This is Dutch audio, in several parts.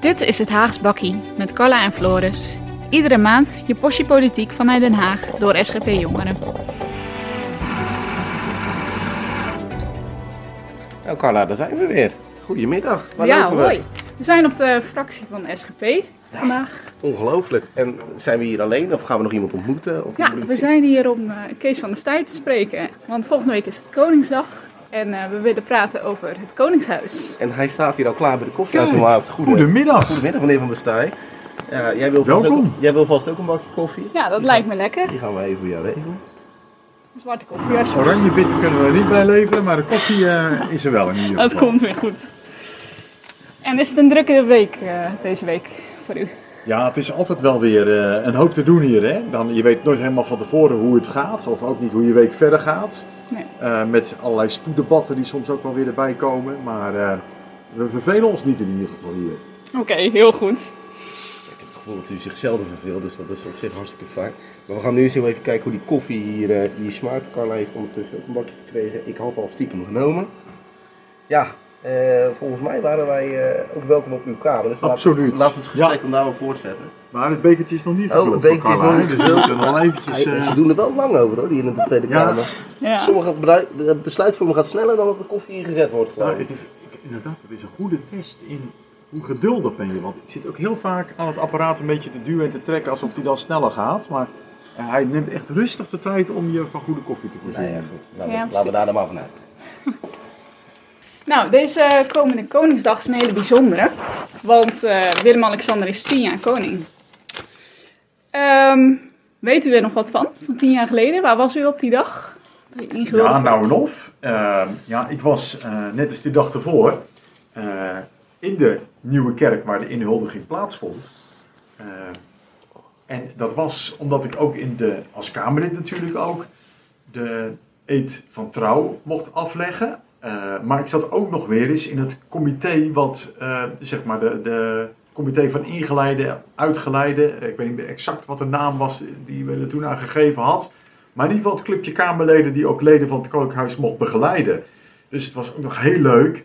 Dit is het Haags Bakkie met Carla en Floris. Iedere maand je portie politiek vanuit Den Haag door SGP Jongeren. Nou Carla, daar zijn we weer. Goedemiddag. Waar ja, lopen we? hoi. We zijn op de fractie van SGP vandaag. Ongelooflijk. En zijn we hier alleen of gaan we nog iemand ontmoeten? Of Ja, we zijn hier om eh, Kees van der Staaij te spreken. Want volgende week is het Koningsdag. En eh, we willen praten over het Koningshuis. En hij staat hier al klaar bij de koffieautomaat. Goede- Goedemiddag. Goedemiddag meneer Van der Staaij. Ja, jij, wil vast Welkom. ook, jij wil vast ook een bakje koffie? Ja, dat lijkt me lekker. Die gaan we even voor jou regelen. Zwarte koffie alsjeblieft. Oranje bitter kunnen we er niet bij leveren, maar de koffie eh, is er wel in ieder Dat geval. komt weer goed. En is het een drukke week eh, deze week voor u? Ja, het is altijd wel weer eh, een hoop te doen hier. Hè? Dan, je weet nooit helemaal van tevoren hoe het gaat, of ook niet hoe je week verder gaat. Nee. Eh, met allerlei spoeddebatten die soms ook wel weer erbij komen. Maar eh, we vervelen ons niet in ieder geval hier. Oké, heel goed. Ik heb het gevoel dat u zichzelf verveelt, dus dat is op zich hartstikke fijn. Maar we gaan nu eens heel even kijken hoe die koffie hier, hier smaakt. Carla heeft ondertussen ook een bakje gekregen. Ik had al stiekem genomen. Ja, eh, volgens mij waren wij eh, ook welkom op uw kamer. Dus Absoluut. Laten we het gesprek Ja. dan daarover voortzetten. Maar het bekertje is nog niet Oh, gevuld het voor bekertje is nog niet Dus we gevuld. eventjes... Eh, Ze doen er wel lang over hoor, hier in de Tweede Ja. Kamer. Ja. Sommige besluitvorming gaat sneller dan dat de koffie ingezet wordt. geloof Nou, het is, inderdaad, het is een goede test in hoe geduldig ben je. Want ik zit ook heel vaak aan het apparaat een beetje te duwen en te trekken alsof hij dan sneller gaat. Maar hij neemt echt rustig de tijd om je van goede koffie te voorzien. Nou ja, goed. Nou, Ja, laten we daar dan maar vanuit. Nou, deze komende Koningsdag is een hele bijzondere. Want eh, Willem-Alexander is tien jaar koning. Ehm, weet u er nog wat van? Van tien jaar geleden? Waar was u op die dag? Ja, nou en of. Eh, ja, ik was eh, net als die dag ervoor eh, in de nieuwe kerk waar de inhuldiging plaatsvond. En dat was omdat ik ook in de, als Kamerlid natuurlijk ook, de eed van trouw mocht afleggen. Eh, maar ik zat ook nog weer eens in het comité wat, eh, zeg maar, de, de comité van ingeleide, uitgeleide. Ik weet niet meer exact wat de naam was die we er toen aan gegeven had. Maar in ieder geval het clubje Kamerleden die ook leden van het Koninklijk Huis mocht begeleiden. Dus het was ook nog heel leuk.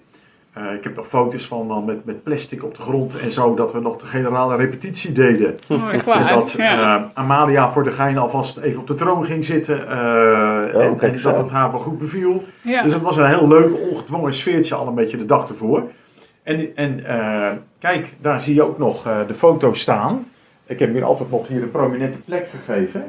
Eh, ik heb nog foto's van dan met, met plastic op de grond en zo, dat we nog de generale repetitie deden. Oh, En dat ja. eh, Amalia voor de gein alvast even op de troon ging zitten. eh, en, kijk en dat het haar wel goed beviel. ja. Dus het was een heel leuk, ongedwongen sfeertje al een beetje de dag ervoor. En, en eh, kijk, daar zie je ook nog eh, de foto's staan. Ik heb hier altijd nog hier een prominente plek gegeven.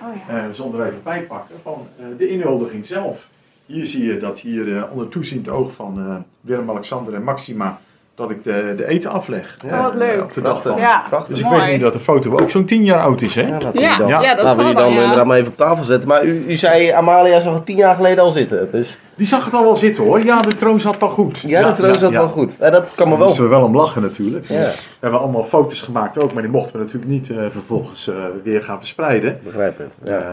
Oh, ja. eh, zonder even bijpakken, van eh, de inhuldiging zelf. Hier zie je dat hier eh, onder toeziend oog van eh, Willem-Alexander en Maxima, dat ik de, de eten afleg. Ja, Oh, wat leuk. Eh, op de dag Prachtig. van. Ja. Prachtig. Dus ik Mooi. weet nu dat de foto ook zo'n tien jaar oud is, hè? Ja, laten we Ja, die dan, ja, dat laten we die dan dan, ja. inderdaad maar even op tafel zetten. Maar u, u zei, Amalia zag het tien jaar geleden al zitten. Dus Die zag het al wel zitten hoor. Ja, de troon zat wel goed. ja, de troon zat ja. wel goed. En dat kan me Daar wel. moesten we wel om lachen natuurlijk. Ja, We hebben allemaal foto's gemaakt ook, maar die mochten we natuurlijk niet eh, vervolgens eh, weer gaan verspreiden. begrijp het. Ja.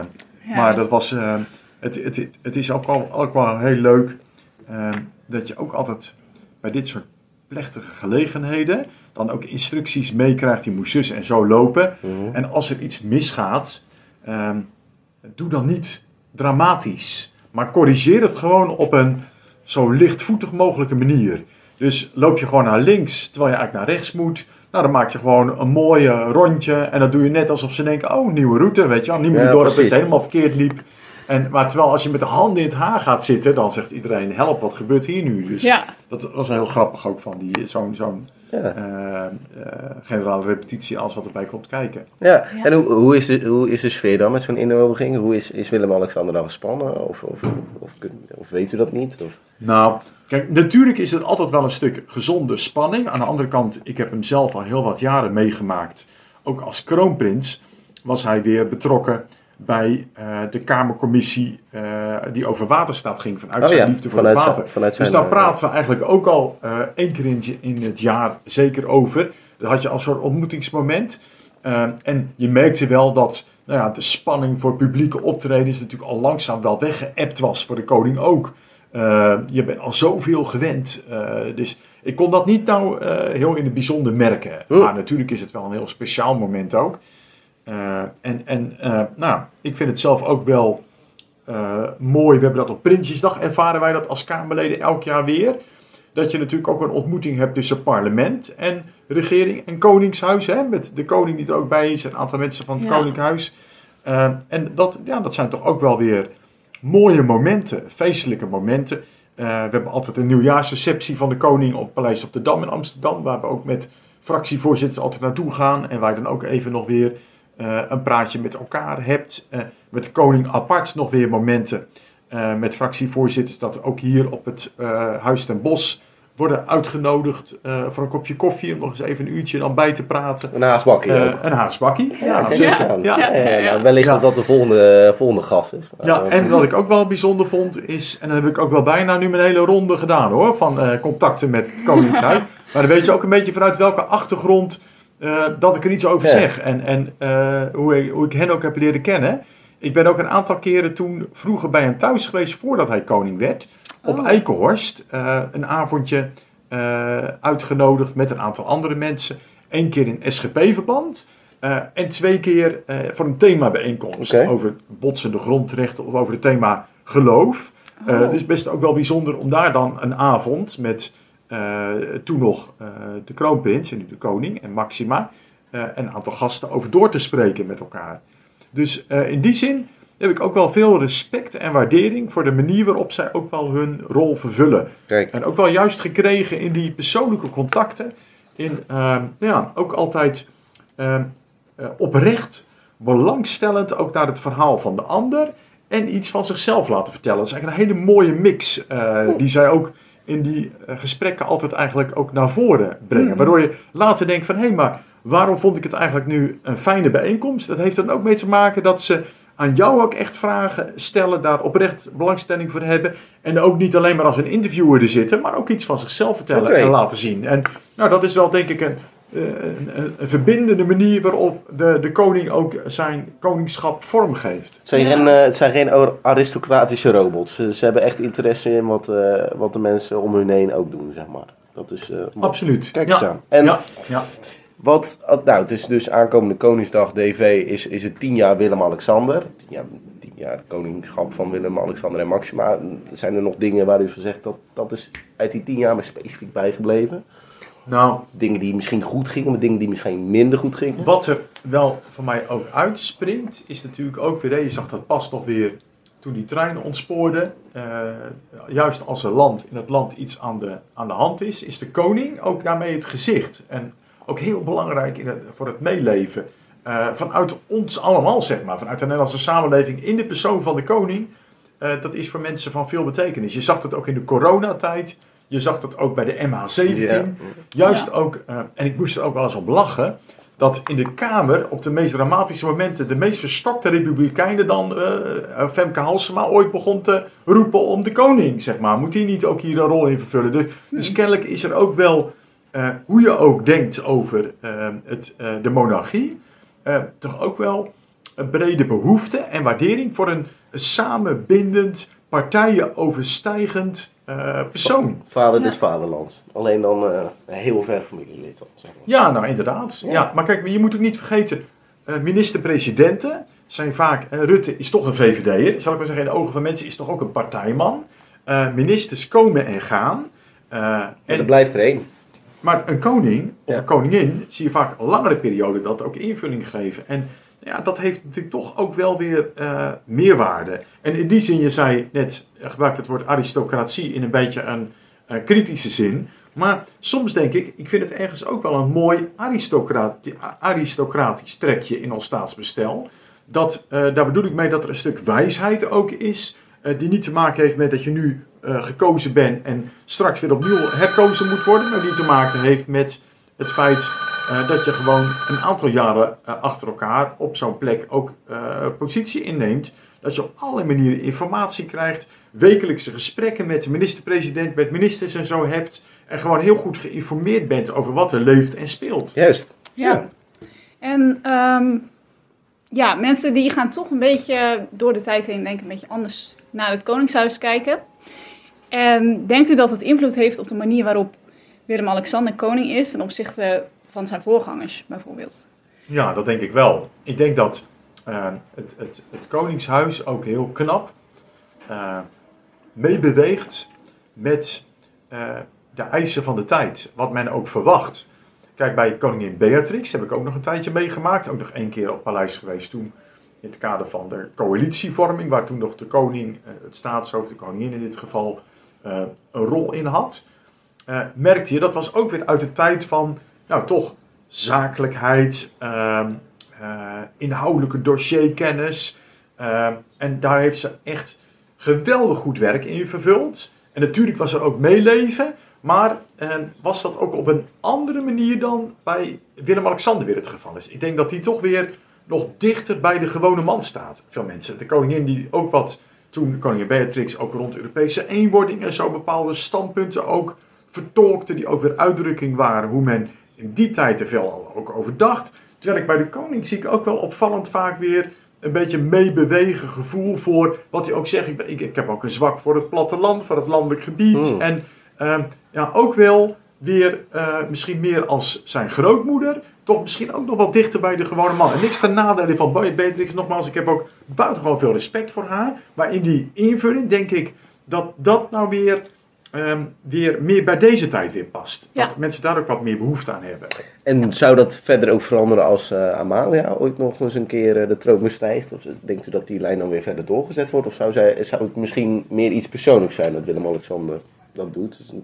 Ja. Maar dat was, eh, het, het, het is ook wel, ook wel heel leuk eh, dat je ook altijd bij dit soort plechtige gelegenheden dan ook instructies meekrijgt. Die moet zus en zo lopen. Mhm. En als er iets misgaat, ehm, doe dan niet dramatisch. Maar corrigeer het gewoon op een zo lichtvoetig mogelijke manier. Dus loop je gewoon naar links terwijl je eigenlijk naar rechts moet. Nou, dan maak je gewoon een mooie rondje. En dan doe je net alsof ze denken, oh, nieuwe route, weet je wel. Niet meer Ja, door dat het helemaal verkeerd liep. En, maar terwijl als je met de handen in het haar gaat zitten, dan zegt iedereen, help, wat gebeurt hier nu? Dus ja. dat was heel grappig ook van die, zo'n zo'n Ja. eh, eh, generale repetitie, als wat erbij komt kijken. Ja. Ja. En hoe, hoe, is de, hoe is de sfeer dan met zo'n inhuldiging? Hoe is, is Willem-Alexander dan gespannen? Of, of, of weet u dat niet? Of? Nou, kijk, natuurlijk is het altijd wel een stuk gezonde spanning. Aan de andere kant, ik heb hem zelf al heel wat jaren meegemaakt. Ook als kroonprins was hij weer betrokken bij eh, de Kamercommissie eh, die over waterstaat ging. Vanuit Oh zijn ja, liefde voor het zijn- water. vanuit dus zijn, daar eh, praten we eigenlijk ook al eh, één keer in, in het jaar zeker over. Daar had je al een soort ontmoetingsmoment. En je merkte wel dat nou ja, de spanning voor publieke optredens natuurlijk al langzaam wel weggeëpt was. Voor de koning ook. Je bent al zoveel gewend. dus ik kon dat niet nou heel in het bijzonder merken. Hm. Maar natuurlijk is het wel een heel speciaal moment ook. Eh, en en eh, nou, ik vind het zelf ook wel eh, mooi. We hebben dat op Prinsjesdag ervaren wij dat als Kamerleden elk jaar weer. Dat je natuurlijk ook een ontmoeting hebt tussen parlement en regering en koningshuis. Hè, met de koning die er ook bij is, een aantal mensen van het Ja. koninkhuis. En dat, ja, dat zijn toch ook wel weer mooie momenten, feestelijke momenten. We hebben altijd een nieuwjaarsreceptie van de koning op Paleis op de Dam in Amsterdam. Waar we ook met fractievoorzitters altijd naartoe gaan. En waar dan ook even nog weer eh, een praatje met elkaar hebt. Eh, met de koning apart nog weer momenten eh, met fractievoorzitters. Dat ook hier op het eh, Huis ten Bos worden uitgenodigd eh, voor een kopje koffie. Om nog eens even een uurtje dan bij te praten. Een haasbakkie ook. een haagsbakkie. Ja, zeker. Ja. Ja, ja, ja. nou, wellicht Ja. dat dat de volgende, volgende gast is. Ja, en wat ik ook wel bijzonder vond is, en dan heb ik ook wel bijna nu mijn hele ronde gedaan hoor, van eh, contacten met het Koningshuis. maar dan weet je ook een beetje vanuit welke achtergrond eh, dat ik er iets over Ja. zeg. En, en eh, hoe, ik, hoe ik hen ook heb leren kennen. Ik ben ook een aantal keren toen vroeger bij hem thuis geweest voordat hij koning werd. Op Oh. Eikenhorst. eh, een avondje eh, uitgenodigd met een aantal andere mensen. Eén keer in SGP-verband. eh, en twee keer eh, voor een themabijeenkomst Oké. over botsende grondrechten of over het thema geloof. Eh, Oh. dus best ook wel bijzonder om daar dan een avond met toen nog eh, de kroonprins en nu de koning en Maxima eh, en een aantal gasten over door te spreken met elkaar. Dus eh, in die zin heb ik ook wel veel respect en waardering voor de manier waarop zij ook wel hun rol vervullen. Kijk, En ook wel juist gekregen in die persoonlijke contacten. In ehm, ja, ook altijd ehm, eh, oprecht, belangstellend ook naar het verhaal van de ander. En iets van zichzelf laten vertellen. Dat is eigenlijk een hele mooie mix. eh, die zij ook in die eh, gesprekken altijd eigenlijk ook naar voren brengen. Mhm. Waardoor je later denkt van hé, maar waarom vond ik het eigenlijk nu een fijne bijeenkomst? Dat heeft er ook mee te maken dat ze aan jou ook echt vragen stellen, daar oprecht belangstelling voor hebben. En ook niet alleen maar als een interviewer er zitten, maar ook iets van zichzelf vertellen en laten zien. En nou, dat is wel denk ik een, een, een, een verbindende manier waarop de, de koning ook zijn koningschap vormgeeft. het zijn, Ja. geen, eh, het zijn geen ar- aristocratische robots. Ze, ze hebben echt interesse in wat, eh, wat de mensen om hun heen ook doen, zeg maar. Dat is eh, mooi. Absoluut. Kijk ja. eens aan. En ja, ja. wat, nou, het is dus aankomende Koningsdag DV is, is het tien jaar Willem-Alexander. Tien jaar, tien jaar koningschap van Willem-Alexander en Maxima. Zijn er nog dingen waar u van zegt dat dat is uit die tien jaar maar specifiek bijgebleven? Nou, Dingen die misschien goed gingen, maar dingen die misschien minder goed gingen? Wat er wel voor mij ook uitspringt, is natuurlijk ook weer, je zag dat pas nog weer toen die treinen ontspoorden. eh, juist als een land, in het land iets aan de, aan de hand is, is de koning ook daarmee het gezicht. En ook heel belangrijk in het, voor het meeleven. eh, vanuit ons allemaal, zeg maar, vanuit de Nederlandse samenleving in de persoon van de koning. eh, dat is voor mensen van veel betekenis. Je zag dat ook in de coronatijd. Je zag dat ook bij de MH17. Ja. Juist ook, eh, en ik moest er ook wel eens op lachen, dat in de Kamer op de meest dramatische momenten de meest verstokte republikeinen dan eh, Femke Halsema ooit begon te roepen om de koning, zeg maar. Moet hij niet ook hier een rol in vervullen? Dus, dus kennelijk is er ook wel, hoe je ook denkt over het, de monarchie, toch ook wel een brede behoefte en waardering voor een samenbindend, partijen overstijgend eh, persoon. Vader Ja. des vaderlands. Alleen dan eh, een heel ver familielid. dan, zeg maar. Ja, nou inderdaad. Ja. Ja. maar kijk, je moet ook niet vergeten, eh, minister-presidenten zijn vaak, eh, Rutte is toch een VVD'er, zal ik maar zeggen, in de ogen van mensen is toch ook een partijman. Eh, ministers komen en gaan. Eh, En er blijft er één. maar een koning of Ja. een koningin zie je vaak een langere periode dat ook invulling geven. En ja, dat heeft natuurlijk toch ook wel weer eh, meerwaarde. En in die zin, je zei net, eh, gebruikt het woord aristocratie in een beetje een eh, kritische zin. Maar soms denk ik, ik vind het ergens ook wel een mooi aristocrati- aristocratisch trekje in ons staatsbestel. Dat, daar bedoel ik mee dat er een stuk wijsheid ook is, die niet te maken heeft met dat je nu gekozen bent en straks weer opnieuw herkozen moet worden, maar die te maken heeft met het feit eh, dat je gewoon een aantal jaren eh, achter elkaar op zo'n plek ook eh, positie inneemt. Dat je op allerlei manieren informatie krijgt, wekelijkse gesprekken met de minister-president, met ministers en zo hebt. En gewoon heel goed geïnformeerd bent over wat er leeft en speelt. Juist. Ja. En ehm, ja, mensen die gaan toch een beetje door de tijd heen, denk ik, een beetje anders naar het Koningshuis kijken. En denkt u dat het invloed heeft op de manier waarop Willem-Alexander koning is ten opzichte van zijn voorgangers, bijvoorbeeld? Ja, dat denk ik wel. Ik denk dat uh, het, het, het Koningshuis ook heel knap uh, meebeweegt met uh, de eisen van de tijd. Wat men ook verwacht. Kijk, bij koningin Beatrix heb ik ook nog een tijdje meegemaakt. Ook nog één keer op paleis geweest toen. In het kader van de coalitievorming, waar toen nog de koning, het staatshoofd, de koningin in dit geval, een rol in had. merkte je, dat was ook weer uit de tijd van, nou toch, zakelijkheid, uh, uh, inhoudelijke dossierkennis. Uh, en daar heeft ze echt geweldig goed werk in vervuld. En natuurlijk was er ook meeleven, maar ehm, was dat ook op een andere manier dan bij Willem-Alexander weer het geval is. Ik denk dat die toch weer nog dichter bij de gewone man staat. Veel mensen. De koningin die ook wat, toen koningin Beatrix ook rond Europese eenwording en zo bepaalde standpunten ook vertolkte, die ook weer uitdrukking waren hoe men in die tijd er veel ook over dacht. Terwijl ik bij de koning zie ik ook wel opvallend vaak weer een beetje meebewegen gevoel voor wat hij ook zegt. Ik, ik, ik, heb ook een zwak voor het platteland, voor het landelijk gebied. Hmm. En uh, ja, ook wel weer uh, misschien meer als zijn grootmoeder. Toch misschien ook nog wel dichter bij de gewone man. En niks ten nadele van Beatrix. Nogmaals, ik heb ook buitengewoon veel respect voor haar. Maar in die invulling denk ik dat dat nou weer um, weer meer bij deze tijd weer past. Dat mensen daar ook wat meer behoefte aan hebben. En zou dat verder ook veranderen als uh, Amalia ooit nog eens een keer uh, de troon bestijgt? Of denkt u dat die lijn dan weer verder doorgezet wordt? Of zou, zij, zou het misschien meer iets persoonlijks zijn dat Willem-Alexander dat doet? Dus,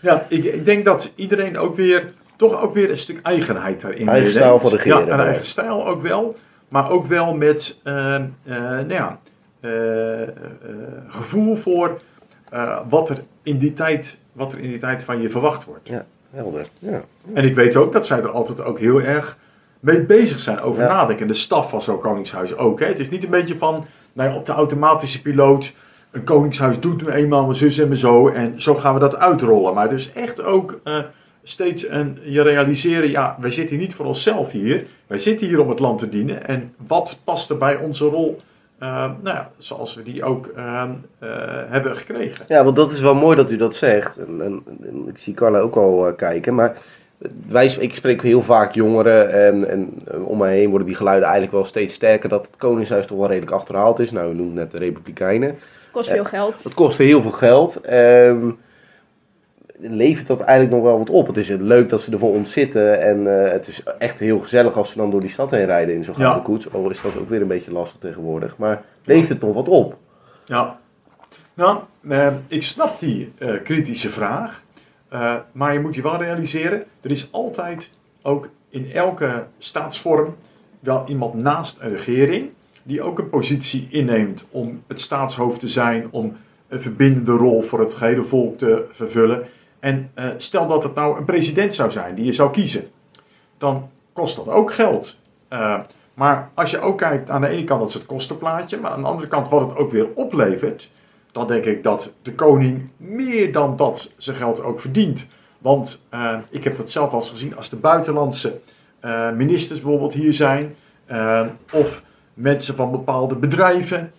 ja, ik, ik, denk dat iedereen ook weer, toch ook weer een stuk eigenheid daarin Eigen stijl van regeren. Ja, een eigen stijl ook wel. Maar ook wel met, uh, nou ja, gevoel voor uh, wat, er in die tijd, wat er in die tijd van je verwacht wordt. Ja, helder. Ja. En ik weet ook dat zij er altijd ook heel erg mee bezig zijn over ja. nadenken. De staf van zo'n koningshuis ook. Hè. Het is niet een beetje van nou ja, op de automatische piloot. Een koningshuis doet nu eenmaal mijn zus en mijn zo. En zo gaan we dat uitrollen. Maar het is echt ook uh, steeds een, je realiseren. Ja, wij zitten hier niet voor onszelf hier. Wij zitten hier om het land te dienen. En wat past er bij onze rol nou ja, zoals we die ook uh, uh, hebben gekregen. Ja, want dat is wel mooi dat u dat zegt. En, en, en ik zie Carla ook al kijken. Maar wij, ik spreek heel vaak jongeren en, en om mij heen worden die geluiden eigenlijk wel steeds sterker. Dat het Koningshuis toch wel redelijk achterhaald is. Nou, we noemen net de Republikeinen. Kost veel geld. Het kost heel veel geld. Um, levert dat eigenlijk nog wel wat op. Het is leuk dat ze er voor ons zitten. En uh, het is echt heel gezellig als ze dan door die stad heen rijden in zo'n gouden ja. koets. Al is dat ook weer een beetje lastig tegenwoordig. Maar levert het nog wat op? Ja. Nou, uh, ik snap die uh, kritische vraag. maar je moet je wel realiseren, er is altijd ook in elke staatsvorm wel iemand naast een regering die ook een positie inneemt om het staatshoofd te zijn, om een verbindende rol voor het gehele volk te vervullen. En uh, stel dat het nou een president zou zijn die je zou kiezen, dan kost dat ook geld. Uh, maar als je ook kijkt, aan de ene kant dat is het kostenplaatje, maar aan de andere kant wat het ook weer oplevert, dan denk ik dat de koning meer dan dat zijn geld ook verdient. Want uh, ik heb dat zelf al gezien, als de buitenlandse ministers bijvoorbeeld hier zijn, of mensen van bepaalde bedrijven,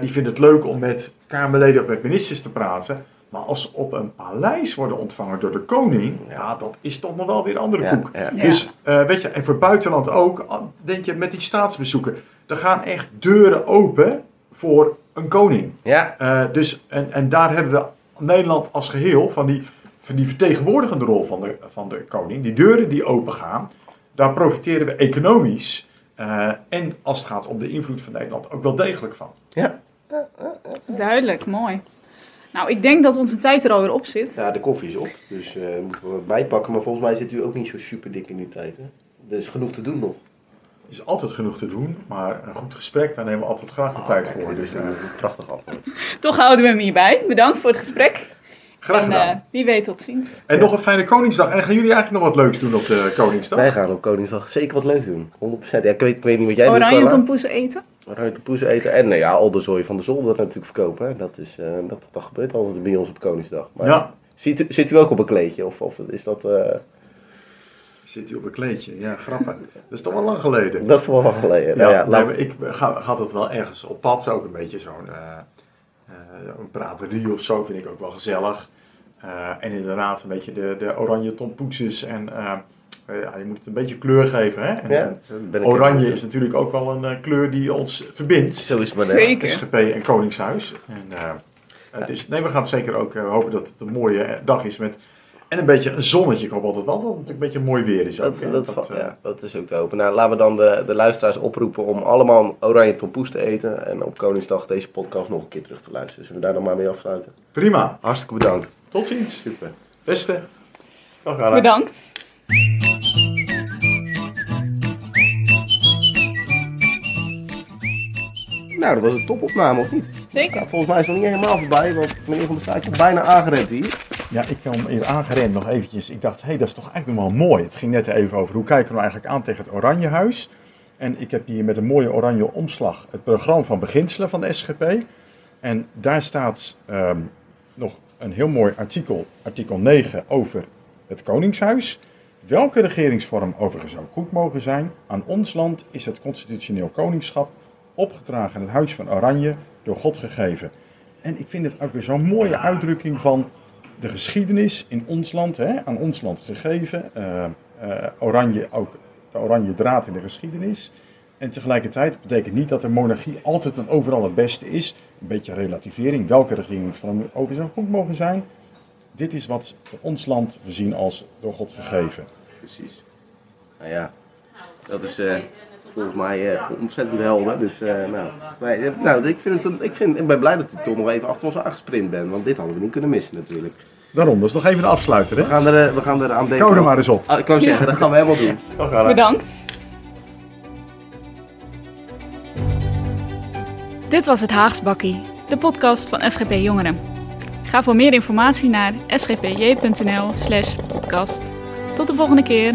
die vinden het leuk om met Kamerleden of met ministers te praten. Maar als ze op een paleis worden ontvangen door de koning, ja, dat is toch nog wel weer een andere koek. Ja, ja. Dus uh, weet je, en voor buitenland ook, denk je met die staatsbezoeken, er gaan echt deuren open voor een koning. Ja. Uh, dus, en, en daar hebben we Nederland als geheel van die, van die vertegenwoordigende rol van de, van de koning, die deuren die open gaan, daar profiteren we economisch uh, en als het gaat om de invloed van Nederland ook wel degelijk van. Ja. Duidelijk, mooi. Nou, ik denk dat onze tijd er alweer op zit. Ja, de koffie is op. Dus uh, moeten we bijpakken. Maar volgens mij zit u ook niet zo super dik in uw tijd. Hè? Er is genoeg te doen nog. Er is altijd genoeg te doen. Maar een goed gesprek, daar nemen we altijd graag de ah, tijd kijk, voor. Dus, uh, een prachtig antwoord. Toch houden we hem hierbij. Bedankt voor het gesprek. Graag gedaan. En, uh, wie weet, tot ziens. En ja. nog een fijne Koningsdag. En gaan jullie eigenlijk nog wat leuks doen op de Koningsdag? Wij gaan op Koningsdag zeker wat leuks doen. 100%. Ja, ik, weet, ik weet niet wat jij Oranje doet, Oranje tompoesen eten? Oranje tompoesen eten. En nou ja, al de zooi van de zolder natuurlijk verkopen. Hè. Dat, is, uh, dat, dat gebeurt altijd bij ons op Koningsdag. Maar ja. zit, u, zit u ook op een kleedje? Of, of is dat... Uh... Zit u op een kleedje? Ja, grappig. dat is toch wel lang geleden. Dat is toch wel lang geleden. Ja, nou ja, nee, maar ik ga, ga dat wel ergens op pad. Ook een beetje zo'n uh, een praterie of zo vind ik ook wel gezellig. Uh, en inderdaad een beetje de, de oranje tompoesjes en uh, eh, ja, je moet het een beetje kleur geven. Hè? En, Ja, en oranje is natuurlijk ook wel een eh, kleur die ons verbindt. Zo is het maar. Zeker. SGP en Koningshuis. En, eh, eh, dus nee, we gaan zeker ook eh, hopen dat het een mooie eh, dag is met... En een beetje een zonnetje. Ik hoop altijd wel dat het een beetje mooi weer is. Dat, ook, dat, Dat, eh, ja, dat is ook te hopen. Nou, laten we dan de, de luisteraars oproepen om allemaal oranje tompoes te eten. En op Koningsdag deze podcast nog een keer terug te luisteren. Zullen we daar dan maar mee afsluiten? Prima. Hartstikke bedankt. Tot ziens. Super. Beste. Dag. Bedankt. Nou, dat was een topopname, of niet? Zeker. Nou, volgens mij is het nog niet helemaal voorbij, want meneer Van der Straat is bijna aangerend hier. Ja, ik kwam hier aangerend nog eventjes. Ik dacht, hé, hey, dat is toch eigenlijk nog wel mooi. Het ging net even over hoe kijken we nou eigenlijk aan tegen het Oranjehuis. En ik heb hier met een mooie oranje omslag het programma van beginselen van de SGP. En daar staat ehm, nog een heel mooi artikel, artikel 9, over het Koningshuis. Welke regeringsvorm overigens ook goed mogen zijn, aan ons land is het constitutioneel koningschap opgedragen aan het Huis van Oranje door God gegeven. En ik vind het ook weer zo'n mooie uitdrukking van de geschiedenis in ons land, hè, aan ons land gegeven. Eh, oranje ook, de oranje draad in de geschiedenis. En tegelijkertijd betekent niet dat de monarchie altijd en overal het beste is. Een beetje relativering, welke regeringsvorm over zou goed mogen zijn. Dit is wat voor ons land we zien als door God gegeven. Precies. Nou ja, dat is eh, volgens mij eh, ontzettend helder. Dus eh, nou, wij- eh, nou ik, vind het, ik, vind, ik ben blij dat ik toch nog even achter ons aangesprint ben. Want dit hadden we niet kunnen missen natuurlijk. Daarom, is nog even de afsluiter, We hè? gaan er, we gaan er aan denken. Kou er maar eens op. Ah, ik kan zeggen, dat gaan we helemaal doen. Bedankt. Dit was het Haags Bakkie, de podcast van SGP Jongeren. Ga voor meer informatie naar sgpj.nl/podcast. Tot de volgende keer.